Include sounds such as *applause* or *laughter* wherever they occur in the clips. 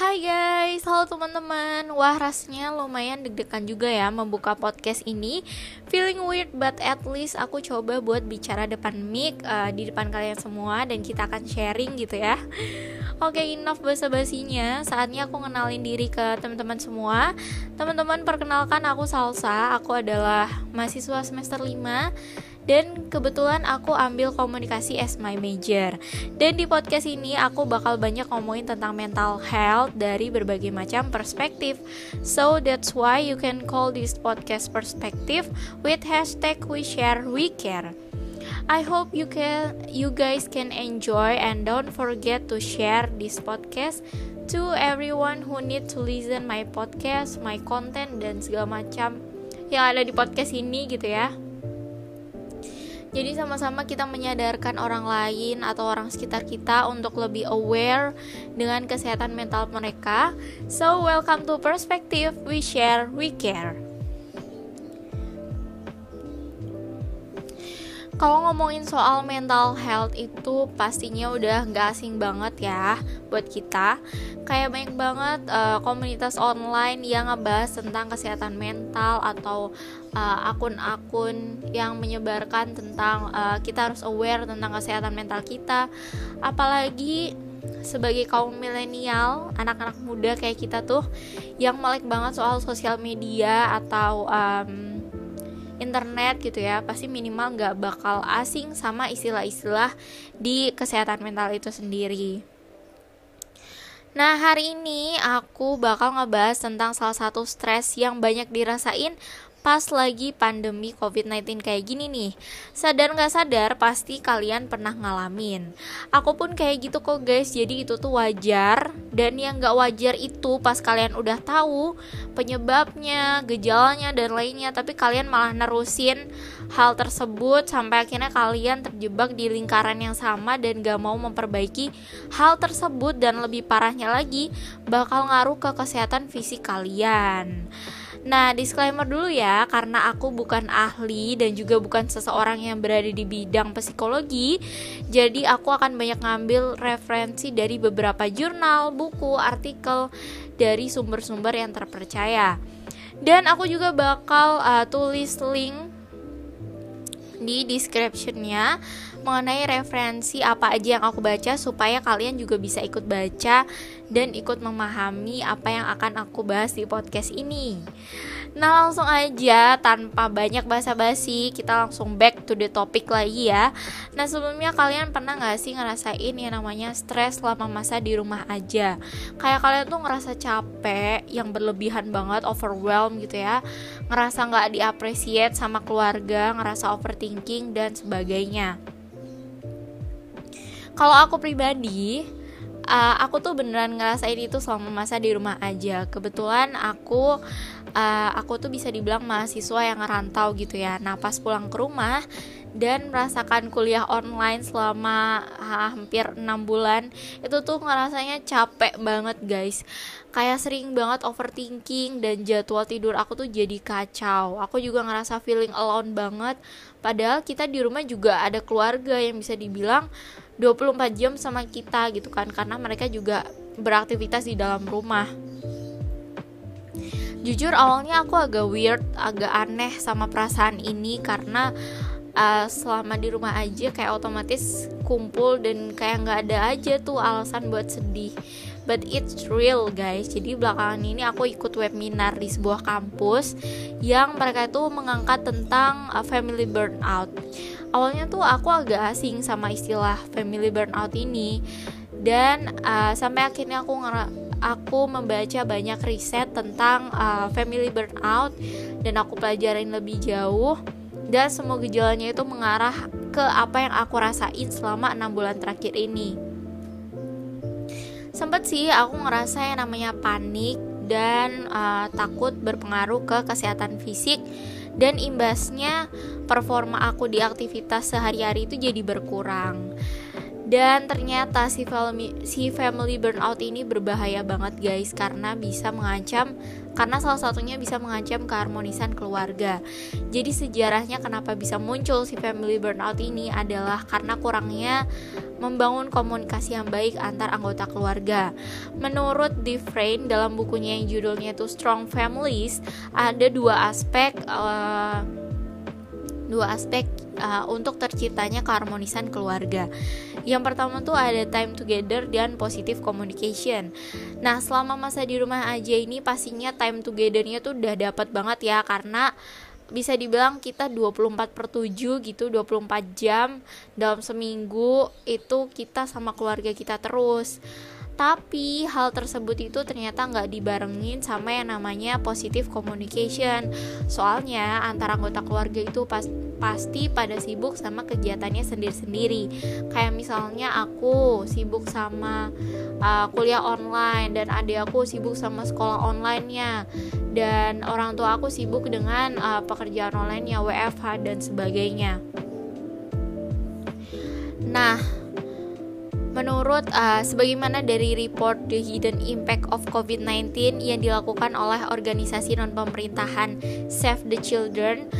Hai guys, halo teman-teman. Wah rasanya lumayan deg-degan juga ya membuka podcast ini. Feeling weird but at least aku coba buat bicara depan mic uh, Di depan kalian semua dan kita akan sharing gitu ya. Oke enough basa-basinya. Saatnya aku kenalin diri ke teman-teman semua. Teman-teman perkenalkan aku Salsa. Aku adalah mahasiswa semester 5 dan kebetulan aku ambil komunikasi as my major. Dan di podcast ini aku bakal banyak ngomongin tentang mental health dari berbagai macam perspektif. So that's why you can call this podcast perspective with hashtag we share we care. I hope you can you guys can enjoy and don't forget to share this podcast to everyone who need to listen my podcast, my content dan segala macam yang ada di podcast ini gitu ya. Jadi sama-sama kita menyadarkan orang lain atau orang sekitar kita untuk lebih aware dengan kesehatan mental mereka. So welcome to Perspective, we share, we care. Kalau ngomongin soal mental health itu pastinya udah nggak asing banget ya buat kita. Kayak banyak banget uh, komunitas online yang ngebahas tentang kesehatan mental atau uh, akun-akun uh, yang menyebarkan tentang uh, kita harus aware tentang kesehatan mental kita. Apalagi sebagai kaum milenial, anak-anak muda kayak kita tuh yang melek banget soal sosial media atau um, internet gitu ya pasti minimal nggak bakal asing sama istilah-istilah di kesehatan mental itu sendiri. Nah, hari ini aku bakal ngebahas tentang salah satu stres yang banyak dirasain pas lagi pandemi COVID-19 kayak gini nih. Sadar gak sadar pasti kalian pernah ngalamin. Aku pun kayak gitu kok guys. Jadi itu tuh wajar. Dan yang gak wajar itu pas kalian udah tahu Penyebabnya, gejalanya dan lainnya. Tapi kalian malah nerusin hal tersebut Sampai akhirnya kalian terjebak di lingkaran yang sama Dan gak mau memperbaiki hal tersebut. Dan lebih parahnya lagi Bakal ngaruh ke kesehatan fisik kalian Nah, disclaimer dulu ya, karena aku bukan ahli dan juga bukan seseorang yang berada di bidang psikologi, jadi aku akan banyak ngambil referensi dari beberapa jurnal, buku, artikel dari sumber-sumber yang terpercaya. Dan aku juga bakal uh, tulis link di descriptionnya mengenai referensi apa aja yang aku baca supaya kalian juga bisa ikut baca dan ikut memahami apa yang akan aku bahas di podcast ini. Nah langsung aja tanpa banyak basa-basi kita langsung back to the topic lagi ya. Nah sebelumnya kalian pernah gak sih ngerasain yang namanya stres selama masa di rumah aja? Kayak kalian tuh ngerasa capek yang berlebihan banget overwhelm gitu ya. Ngerasa gak diapresiat sama keluarga, ngerasa overthinking dan sebagainya kalau aku pribadi uh, aku tuh beneran ngerasain itu selama masa di rumah aja. Kebetulan aku uh, aku tuh bisa dibilang mahasiswa yang ngerantau gitu ya. Nah pas pulang ke rumah dan merasakan kuliah online selama hampir enam bulan itu tuh ngerasanya capek banget guys. Kayak sering banget overthinking dan jadwal tidur aku tuh jadi kacau. Aku juga ngerasa feeling alone banget. Padahal kita di rumah juga ada keluarga yang bisa dibilang 24 jam sama kita gitu kan karena mereka juga beraktivitas di dalam rumah. Jujur awalnya aku agak weird agak aneh sama perasaan ini karena uh, selama di rumah aja kayak otomatis kumpul dan kayak nggak ada aja tuh alasan buat sedih but it's real guys. Jadi belakangan ini aku ikut webinar di sebuah kampus yang mereka itu mengangkat tentang uh, family burnout. Awalnya tuh aku agak asing sama istilah family burnout ini. Dan uh, sampai akhirnya aku aku membaca banyak riset tentang uh, family burnout dan aku pelajarin lebih jauh. Dan semua gejalanya itu mengarah ke apa yang aku rasain selama enam bulan terakhir ini sempet sih aku ngerasa yang namanya panik dan uh, takut berpengaruh ke kesehatan fisik. Dan imbasnya performa aku di aktivitas sehari-hari itu jadi berkurang dan ternyata si family si family burnout ini berbahaya banget guys karena bisa mengancam karena salah satunya bisa mengancam keharmonisan keluarga. Jadi sejarahnya kenapa bisa muncul si family burnout ini adalah karena kurangnya membangun komunikasi yang baik antar anggota keluarga. Menurut Dufresne dalam bukunya yang judulnya itu Strong Families, ada dua aspek uh, dua aspek uh, untuk terciptanya keharmonisan keluarga. Yang pertama tuh ada time together dan positive communication. Nah, selama masa di rumah aja ini pastinya time togethernya tuh udah dapat banget ya karena bisa dibilang kita 24 per 7 gitu 24 jam dalam seminggu itu kita sama keluarga kita terus tapi hal tersebut itu ternyata nggak dibarengin sama yang namanya positive communication. Soalnya antara anggota keluarga itu pas, pasti pada sibuk sama kegiatannya sendiri-sendiri. Kayak misalnya aku sibuk sama uh, kuliah online dan adik aku sibuk sama sekolah onlinenya. Dan orang tua aku sibuk dengan uh, pekerjaan online ya WFH dan sebagainya. Nah Menurut uh, sebagaimana dari report The Hidden Impact of COVID-19 yang dilakukan oleh organisasi non-pemerintahan Save the Children,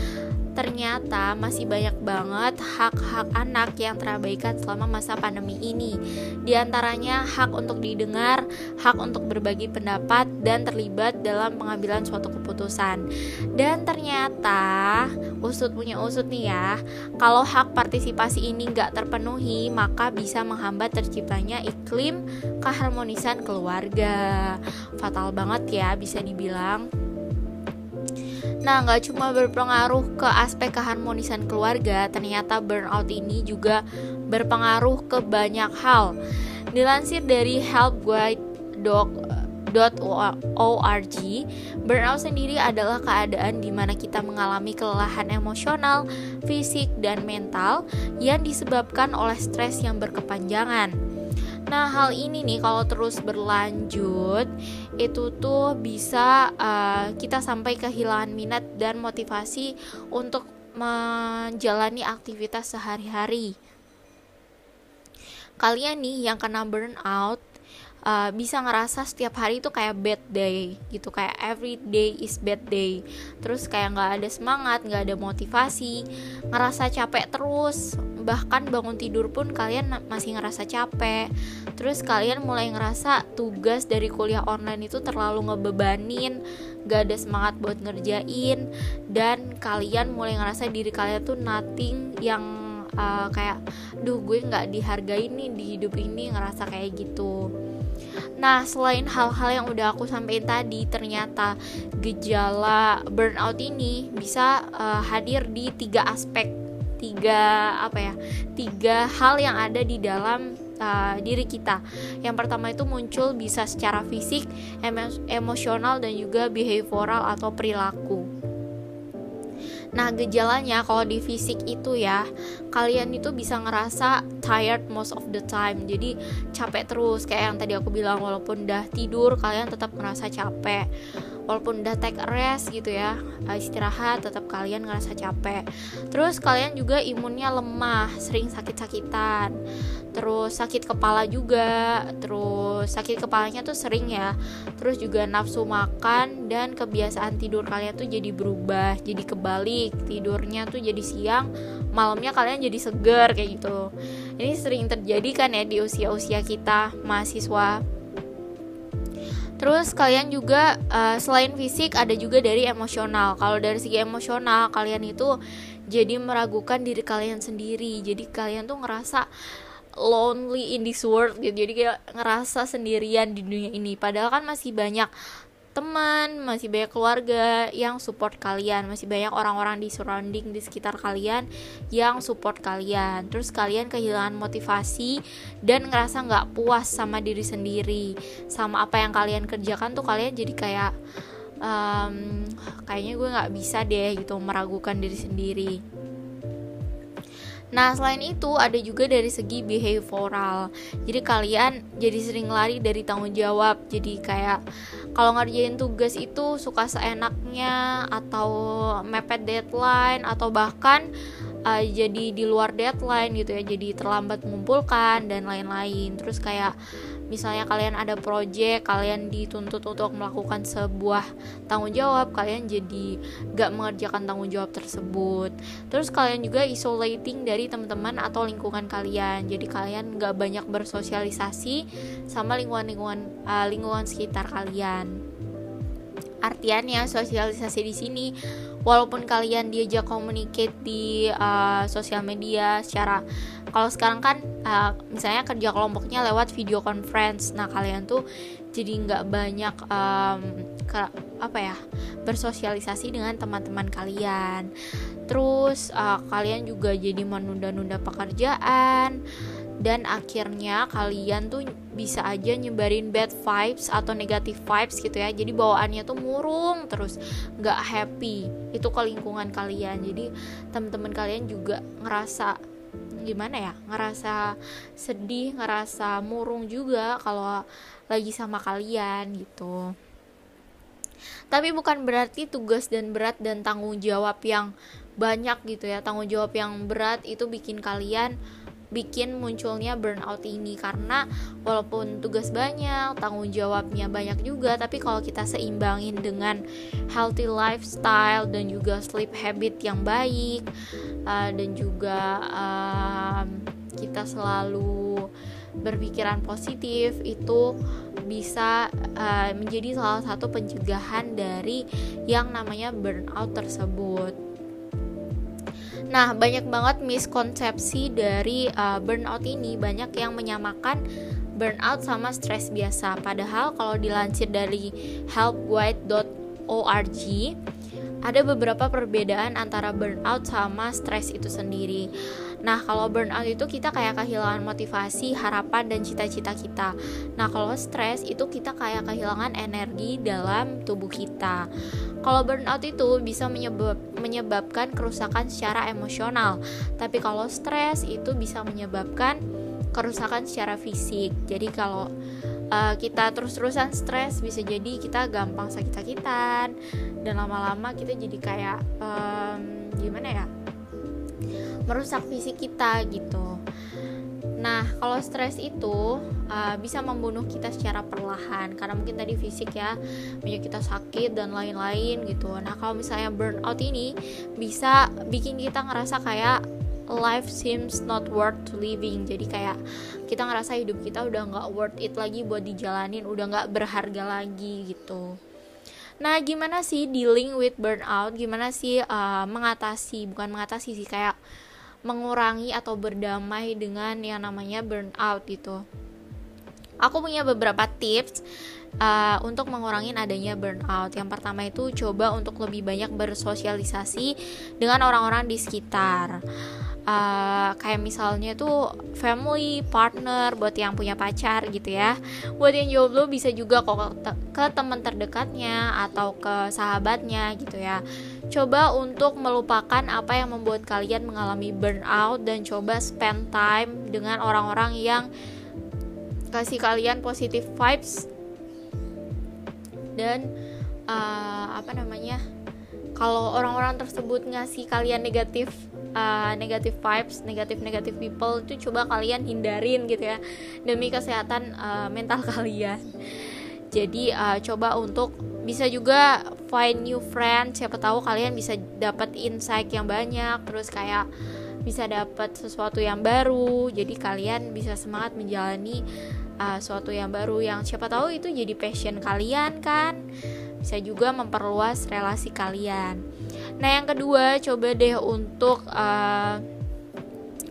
ternyata masih banyak banget hak-hak anak yang terabaikan selama masa pandemi ini. Di antaranya hak untuk didengar, hak untuk berbagi pendapat, dan terlibat dalam pengambilan suatu keputusan. Dan ternyata, usut punya usut nih ya, kalau hak partisipasi ini nggak terpenuhi, maka bisa menghambat terciptanya iklim keharmonisan keluarga. Fatal banget ya, bisa dibilang. Nah, nggak cuma berpengaruh ke aspek keharmonisan keluarga, ternyata burnout ini juga berpengaruh ke banyak hal. Dilansir dari helpguide.org, burnout sendiri adalah keadaan di mana kita mengalami kelelahan emosional, fisik, dan mental yang disebabkan oleh stres yang berkepanjangan. Nah, hal ini nih kalau terus berlanjut itu tuh bisa uh, kita sampai kehilangan minat dan motivasi untuk menjalani aktivitas sehari-hari. Kalian nih yang kena burnout uh, bisa ngerasa setiap hari itu kayak bad day gitu kayak every day is bad day. Terus kayak nggak ada semangat nggak ada motivasi ngerasa capek terus. Bahkan bangun tidur pun kalian masih ngerasa capek. Terus kalian mulai ngerasa tugas dari kuliah online itu terlalu ngebebanin gak ada semangat buat ngerjain dan kalian mulai ngerasa diri kalian tuh nothing yang uh, kayak duh gue nggak dihargai nih di hidup ini ngerasa kayak gitu Nah, selain hal-hal yang udah aku sampaikan tadi, ternyata gejala burnout ini bisa uh, hadir di tiga aspek, tiga apa ya, tiga hal yang ada di dalam uh, diri kita. Yang pertama itu muncul bisa secara fisik, emosional dan juga behavioral atau perilaku. Nah, gejalanya kalau di fisik itu ya, kalian itu bisa ngerasa tired most of the time. Jadi capek terus kayak yang tadi aku bilang walaupun udah tidur kalian tetap ngerasa capek walaupun udah take rest gitu ya eh, istirahat tetap kalian ngerasa capek. Terus kalian juga imunnya lemah sering sakit-sakitan. Terus sakit kepala juga terus sakit kepalanya tuh sering ya. Terus juga nafsu makan dan kebiasaan tidur kalian tuh jadi berubah jadi kebalik. Tidurnya tuh jadi siang malamnya kalian jadi seger kayak gitu. Ini sering terjadi kan ya di usia-usia kita mahasiswa Terus kalian juga uh, selain fisik ada juga dari emosional. Kalau dari segi emosional kalian itu jadi meragukan diri kalian sendiri. Jadi kalian tuh ngerasa lonely in this world gitu. Jadi kayak ngerasa sendirian di dunia ini. Padahal kan masih banyak teman, masih banyak keluarga yang support kalian, masih banyak orang-orang di surrounding di sekitar kalian yang support kalian. Terus kalian kehilangan motivasi dan ngerasa nggak puas sama diri sendiri, sama apa yang kalian kerjakan tuh kalian jadi kayak um, kayaknya gue nggak bisa deh gitu meragukan diri sendiri. Nah, selain itu ada juga dari segi behavioral. Jadi kalian jadi sering lari dari tanggung jawab. Jadi kayak kalau ngerjain tugas itu suka seenaknya atau mepet deadline atau bahkan uh, jadi di luar deadline gitu ya jadi terlambat mengumpulkan dan lain-lain. Terus kayak misalnya kalian ada project kalian dituntut untuk melakukan sebuah tanggung jawab kalian jadi gak mengerjakan tanggung jawab tersebut. Terus kalian juga isolating dari teman-teman atau lingkungan kalian. Jadi kalian gak banyak bersosialisasi sama lingkungan-lingkungan uh, lingkungan sekitar kalian. Artiannya sosialisasi di sini walaupun kalian diajak communicate di uh, sosial media secara kalau sekarang kan uh, misalnya kerja kelompoknya lewat video conference nah kalian tuh jadi nggak banyak um, ke, apa ya bersosialisasi dengan teman-teman kalian. Terus uh, kalian juga jadi menunda-nunda pekerjaan dan akhirnya kalian tuh bisa aja nyebarin bad vibes atau negative vibes gitu ya. Jadi bawaannya tuh murung terus nggak happy. Itu ke lingkungan kalian. Jadi teman-teman kalian juga ngerasa gimana ya ngerasa sedih ngerasa murung juga kalau lagi sama kalian gitu. Tapi bukan berarti tugas dan berat dan tanggung jawab yang banyak gitu ya. Tanggung jawab yang berat itu bikin kalian bikin munculnya burnout ini karena walaupun tugas banyak, tanggung jawabnya banyak juga, tapi kalau kita seimbangin dengan healthy lifestyle dan juga sleep habit yang baik uh, dan juga uh, kita selalu berpikiran positif itu bisa uh, menjadi salah satu pencegahan dari yang namanya burnout tersebut. Nah, banyak banget miskonsepsi dari uh, burnout ini. Banyak yang menyamakan burnout sama stres biasa. Padahal kalau dilansir dari helpguide.org ada beberapa perbedaan antara burnout sama stres itu sendiri. Nah, kalau burnout itu kita kayak kehilangan motivasi, harapan, dan cita-cita kita. Nah, kalau stres itu kita kayak kehilangan energi dalam tubuh kita. Kalau burnout itu bisa menyebab, menyebabkan kerusakan secara emosional, tapi kalau stres itu bisa menyebabkan kerusakan secara fisik. Jadi kalau uh, kita terus-terusan stres bisa jadi kita gampang sakit-sakitan dan lama-lama kita jadi kayak um, gimana ya merusak fisik kita gitu Nah, kalau stres itu uh, bisa membunuh kita secara perlahan karena mungkin tadi fisik ya, banyak kita sakit dan lain-lain gitu. Nah, kalau misalnya burnout ini bisa bikin kita ngerasa kayak life seems not worth living. Jadi kayak kita ngerasa hidup kita udah nggak worth it lagi buat dijalanin, udah nggak berharga lagi gitu. Nah, gimana sih dealing with burnout? Gimana sih uh, mengatasi, bukan mengatasi sih kayak mengurangi atau berdamai dengan yang namanya burnout gitu. Aku punya beberapa tips uh, untuk mengurangi adanya burnout. Yang pertama itu coba untuk lebih banyak bersosialisasi dengan orang-orang di sekitar uh, kayak misalnya tuh family partner buat yang punya pacar gitu ya buat yang jomblo bisa juga kok ke, ke teman terdekatnya atau ke sahabatnya gitu ya coba untuk melupakan apa yang membuat kalian mengalami burnout dan coba spend time dengan orang-orang yang kasih kalian positive vibes dan uh, apa namanya kalau orang-orang tersebut ngasih kalian negatif uh, negative vibes, negatif negatif people itu coba kalian hindarin gitu ya demi kesehatan uh, mental *laughs* kalian. Jadi uh, coba untuk bisa juga find new friends, siapa tahu kalian bisa dapat insight yang banyak, terus kayak bisa dapat sesuatu yang baru. Jadi kalian bisa semangat menjalani uh, sesuatu yang baru yang siapa tahu itu jadi passion kalian kan. Bisa juga memperluas relasi kalian. Nah, yang kedua, coba deh untuk uh,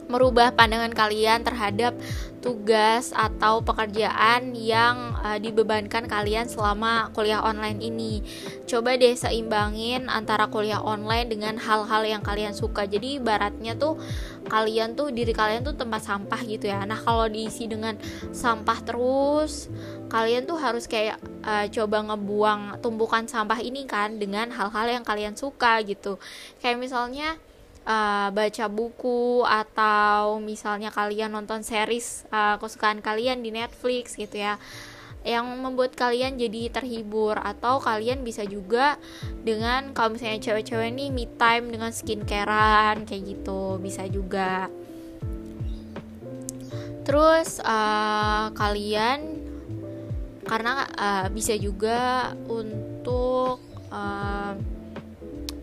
merubah pandangan kalian terhadap tugas atau pekerjaan yang uh, dibebankan kalian selama kuliah online ini. Coba deh seimbangin antara kuliah online dengan hal-hal yang kalian suka. Jadi ibaratnya tuh kalian tuh diri kalian tuh tempat sampah gitu ya. Nah, kalau diisi dengan sampah terus, kalian tuh harus kayak uh, coba ngebuang tumpukan sampah ini kan dengan hal-hal yang kalian suka gitu. Kayak misalnya uh, baca buku atau misalnya kalian nonton series uh, kesukaan kalian di Netflix gitu ya yang membuat kalian jadi terhibur. Atau kalian bisa juga dengan kalau misalnya cewek-cewek nih me time dengan skincarean kayak gitu bisa juga. Terus uh, kalian karena uh, bisa juga untuk uh,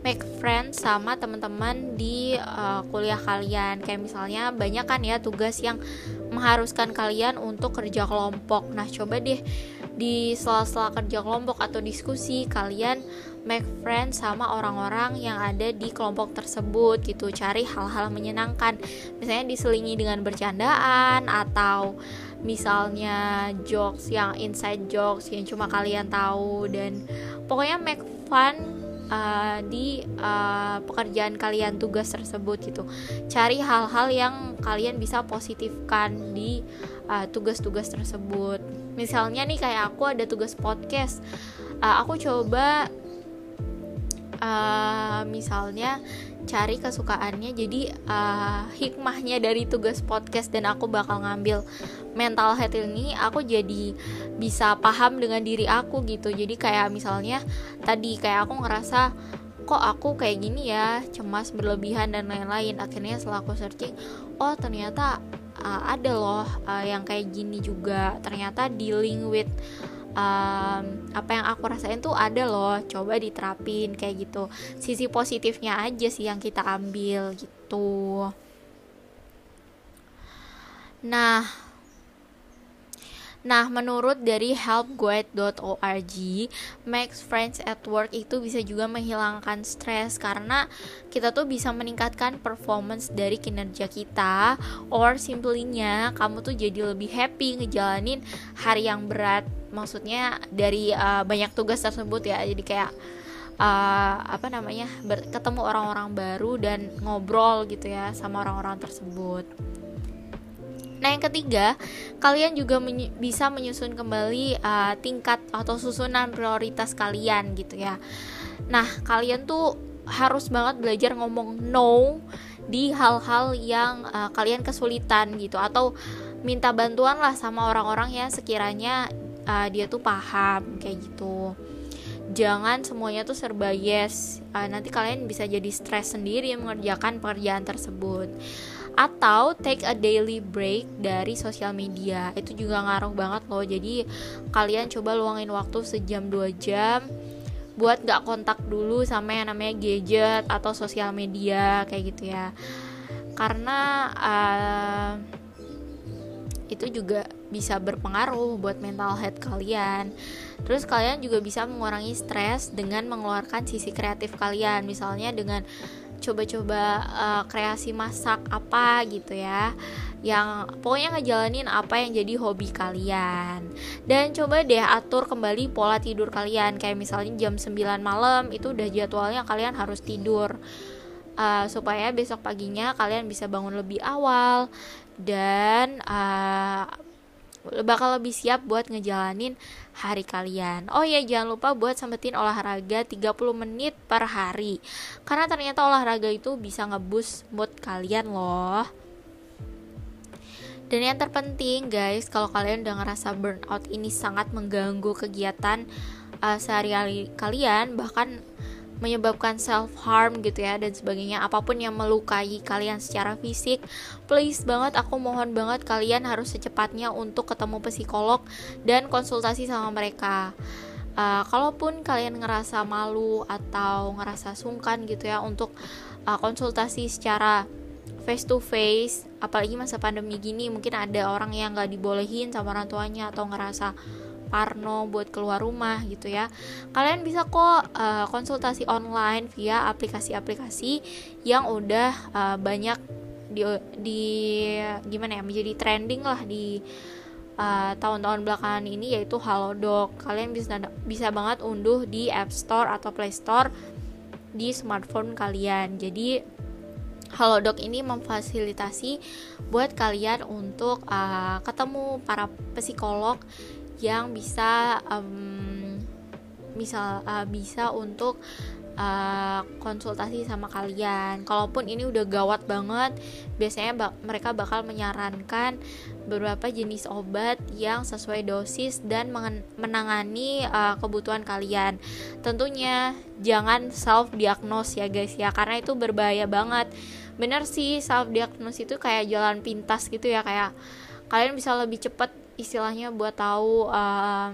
make friends sama teman-teman di uh, kuliah kalian. Kayak misalnya banyak kan ya tugas yang mengharuskan kalian untuk kerja kelompok. Nah coba deh di sela-sela kerja kelompok atau diskusi kalian make friends sama orang-orang yang ada di kelompok tersebut gitu. Cari hal-hal menyenangkan. Misalnya diselingi dengan bercandaan atau misalnya jokes yang inside jokes yang cuma kalian tahu dan pokoknya make fun uh, di uh, pekerjaan kalian tugas tersebut gitu. Cari hal-hal yang kalian bisa positifkan di uh, tugas-tugas uh, tersebut. Misalnya nih kayak aku ada tugas podcast. Uh, aku coba uh, misalnya cari kesukaannya jadi uh, hikmahnya dari tugas podcast dan aku bakal ngambil mental health ini aku jadi bisa paham dengan diri aku gitu. Jadi kayak misalnya tadi kayak aku ngerasa kok aku kayak gini ya cemas berlebihan dan lain-lain. Akhirnya setelah aku searching oh ternyata uh, ada loh uh, yang kayak gini juga. Ternyata dealing with um, apa yang aku rasain tuh ada loh coba diterapin kayak gitu. Sisi positifnya aja sih yang kita ambil gitu. Nah Nah, menurut dari helpguide.org, makes friends at work itu bisa juga menghilangkan stres karena kita tuh bisa meningkatkan performance dari kinerja kita or simply-nya kamu tuh jadi lebih happy ngejalanin hari yang berat. Maksudnya dari uh, banyak tugas tersebut ya. Jadi kayak uh, apa namanya? ketemu orang-orang baru dan ngobrol gitu ya sama orang-orang tersebut. Nah, yang ketiga, kalian juga meny bisa menyusun kembali uh, tingkat atau susunan prioritas kalian gitu ya. Nah, kalian tuh harus banget belajar ngomong no di hal-hal yang uh, kalian kesulitan gitu atau minta bantuan lah sama orang-orang yang sekiranya uh, dia tuh paham kayak gitu. Jangan semuanya tuh serba yes. Uh, nanti kalian bisa jadi stres sendiri mengerjakan pekerjaan tersebut atau take a daily break dari sosial media. Itu juga ngaruh banget loh. Jadi kalian coba luangin waktu sejam dua jam buat gak kontak dulu sama yang namanya gadget atau sosial media kayak gitu ya. Karena uh, itu juga bisa berpengaruh buat mental health kalian. Terus kalian juga bisa mengurangi stres dengan mengeluarkan sisi kreatif kalian, misalnya dengan coba-coba uh, kreasi masak apa gitu ya yang pokoknya ngejalanin apa yang jadi hobi kalian. Dan coba deh atur kembali pola tidur kalian. Kayak misalnya jam 9 malam itu udah jadwalnya kalian harus tidur. Uh, supaya besok paginya kalian bisa bangun lebih awal. Dan uh, bakal lebih siap buat ngejalanin hari kalian. Oh ya, jangan lupa buat sempetin olahraga 30 menit per hari. Karena ternyata olahraga itu bisa ngebus mood kalian loh. Dan yang terpenting guys, kalau kalian udah ngerasa burnout ini sangat mengganggu kegiatan uh, sehari-hari kalian, bahkan menyebabkan self harm gitu ya dan sebagainya. Apa pun yang melukai kalian secara fisik please banget aku mohon banget kalian harus secepatnya untuk ketemu psikolog dan konsultasi sama mereka. Uh, kalaupun kalian ngerasa malu atau ngerasa sungkan gitu ya untuk uh, konsultasi secara face to face apalagi masa pandemi gini mungkin ada orang yang nggak dibolehin sama orang tuanya atau ngerasa Parno buat keluar rumah gitu ya. Kalian bisa kok uh, konsultasi online via aplikasi-aplikasi yang udah uh, banyak di di gimana ya menjadi trending lah di eh, tahun-tahun belakangan ini yaitu Halodoc. Kalian bisa bisa banget unduh di App Store atau Play Store di smartphone kalian. Jadi Halodoc ini memfasilitasi buat kalian untuk uh, ketemu para psikolog yang bisa um, misal uh, bisa untuk uh, konsultasi sama kalian. Kalaupun ini udah gawat banget, biasanya bak mereka bakal menyarankan beberapa jenis obat yang sesuai dosis dan menangani uh, kebutuhan kalian. Tentunya jangan self diagnose ya guys ya, karena itu berbahaya banget. Bener sih self diagnose itu kayak jalan pintas gitu ya kayak kalian bisa lebih cepat istilahnya buat tahu um,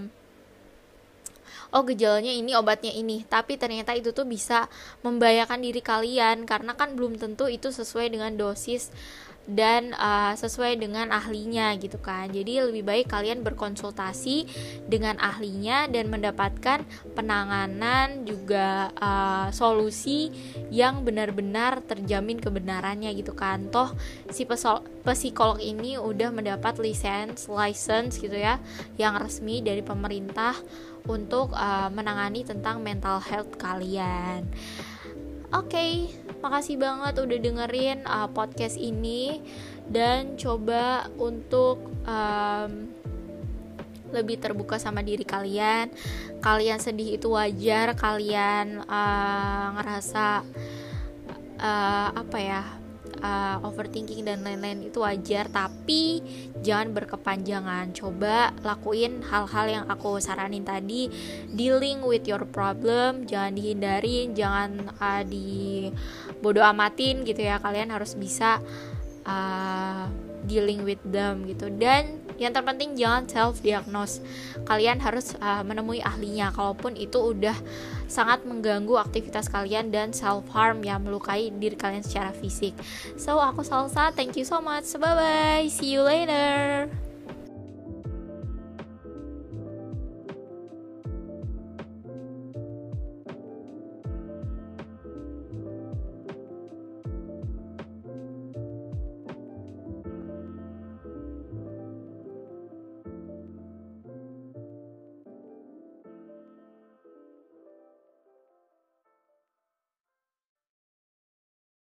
oh gejalanya ini obatnya ini. Tapi ternyata itu tuh bisa membahayakan diri kalian karena kan belum tentu itu sesuai dengan dosis dan uh, sesuai dengan ahlinya gitu kan. Jadi lebih baik kalian berkonsultasi dengan ahlinya dan mendapatkan penanganan juga uh, solusi yang benar-benar terjamin kebenarannya gitu kan. Toh si psikolog ini udah mendapat lisensi license gitu ya yang resmi dari pemerintah untuk uh, menangani tentang mental health kalian. Oke, okay, makasih banget udah dengerin uh, podcast ini dan coba untuk um, lebih terbuka sama diri kalian. Kalian sedih itu wajar, kalian uh, ngerasa uh, apa ya? Uh, overthinking dan lain-lain itu wajar tapi jangan berkepanjangan. Coba lakuin hal-hal yang aku saranin tadi. Dealing with your problem jangan dihindarin jangan uh, di bodo amatin gitu ya. Kalian harus bisa uh, dealing with them gitu. Dan yang terpenting jangan self diagnose kalian harus uh, menemui ahlinya kalaupun itu udah sangat mengganggu aktivitas kalian dan self harm yang melukai diri kalian secara fisik. So aku Salsa thank you so much. Bye bye see you later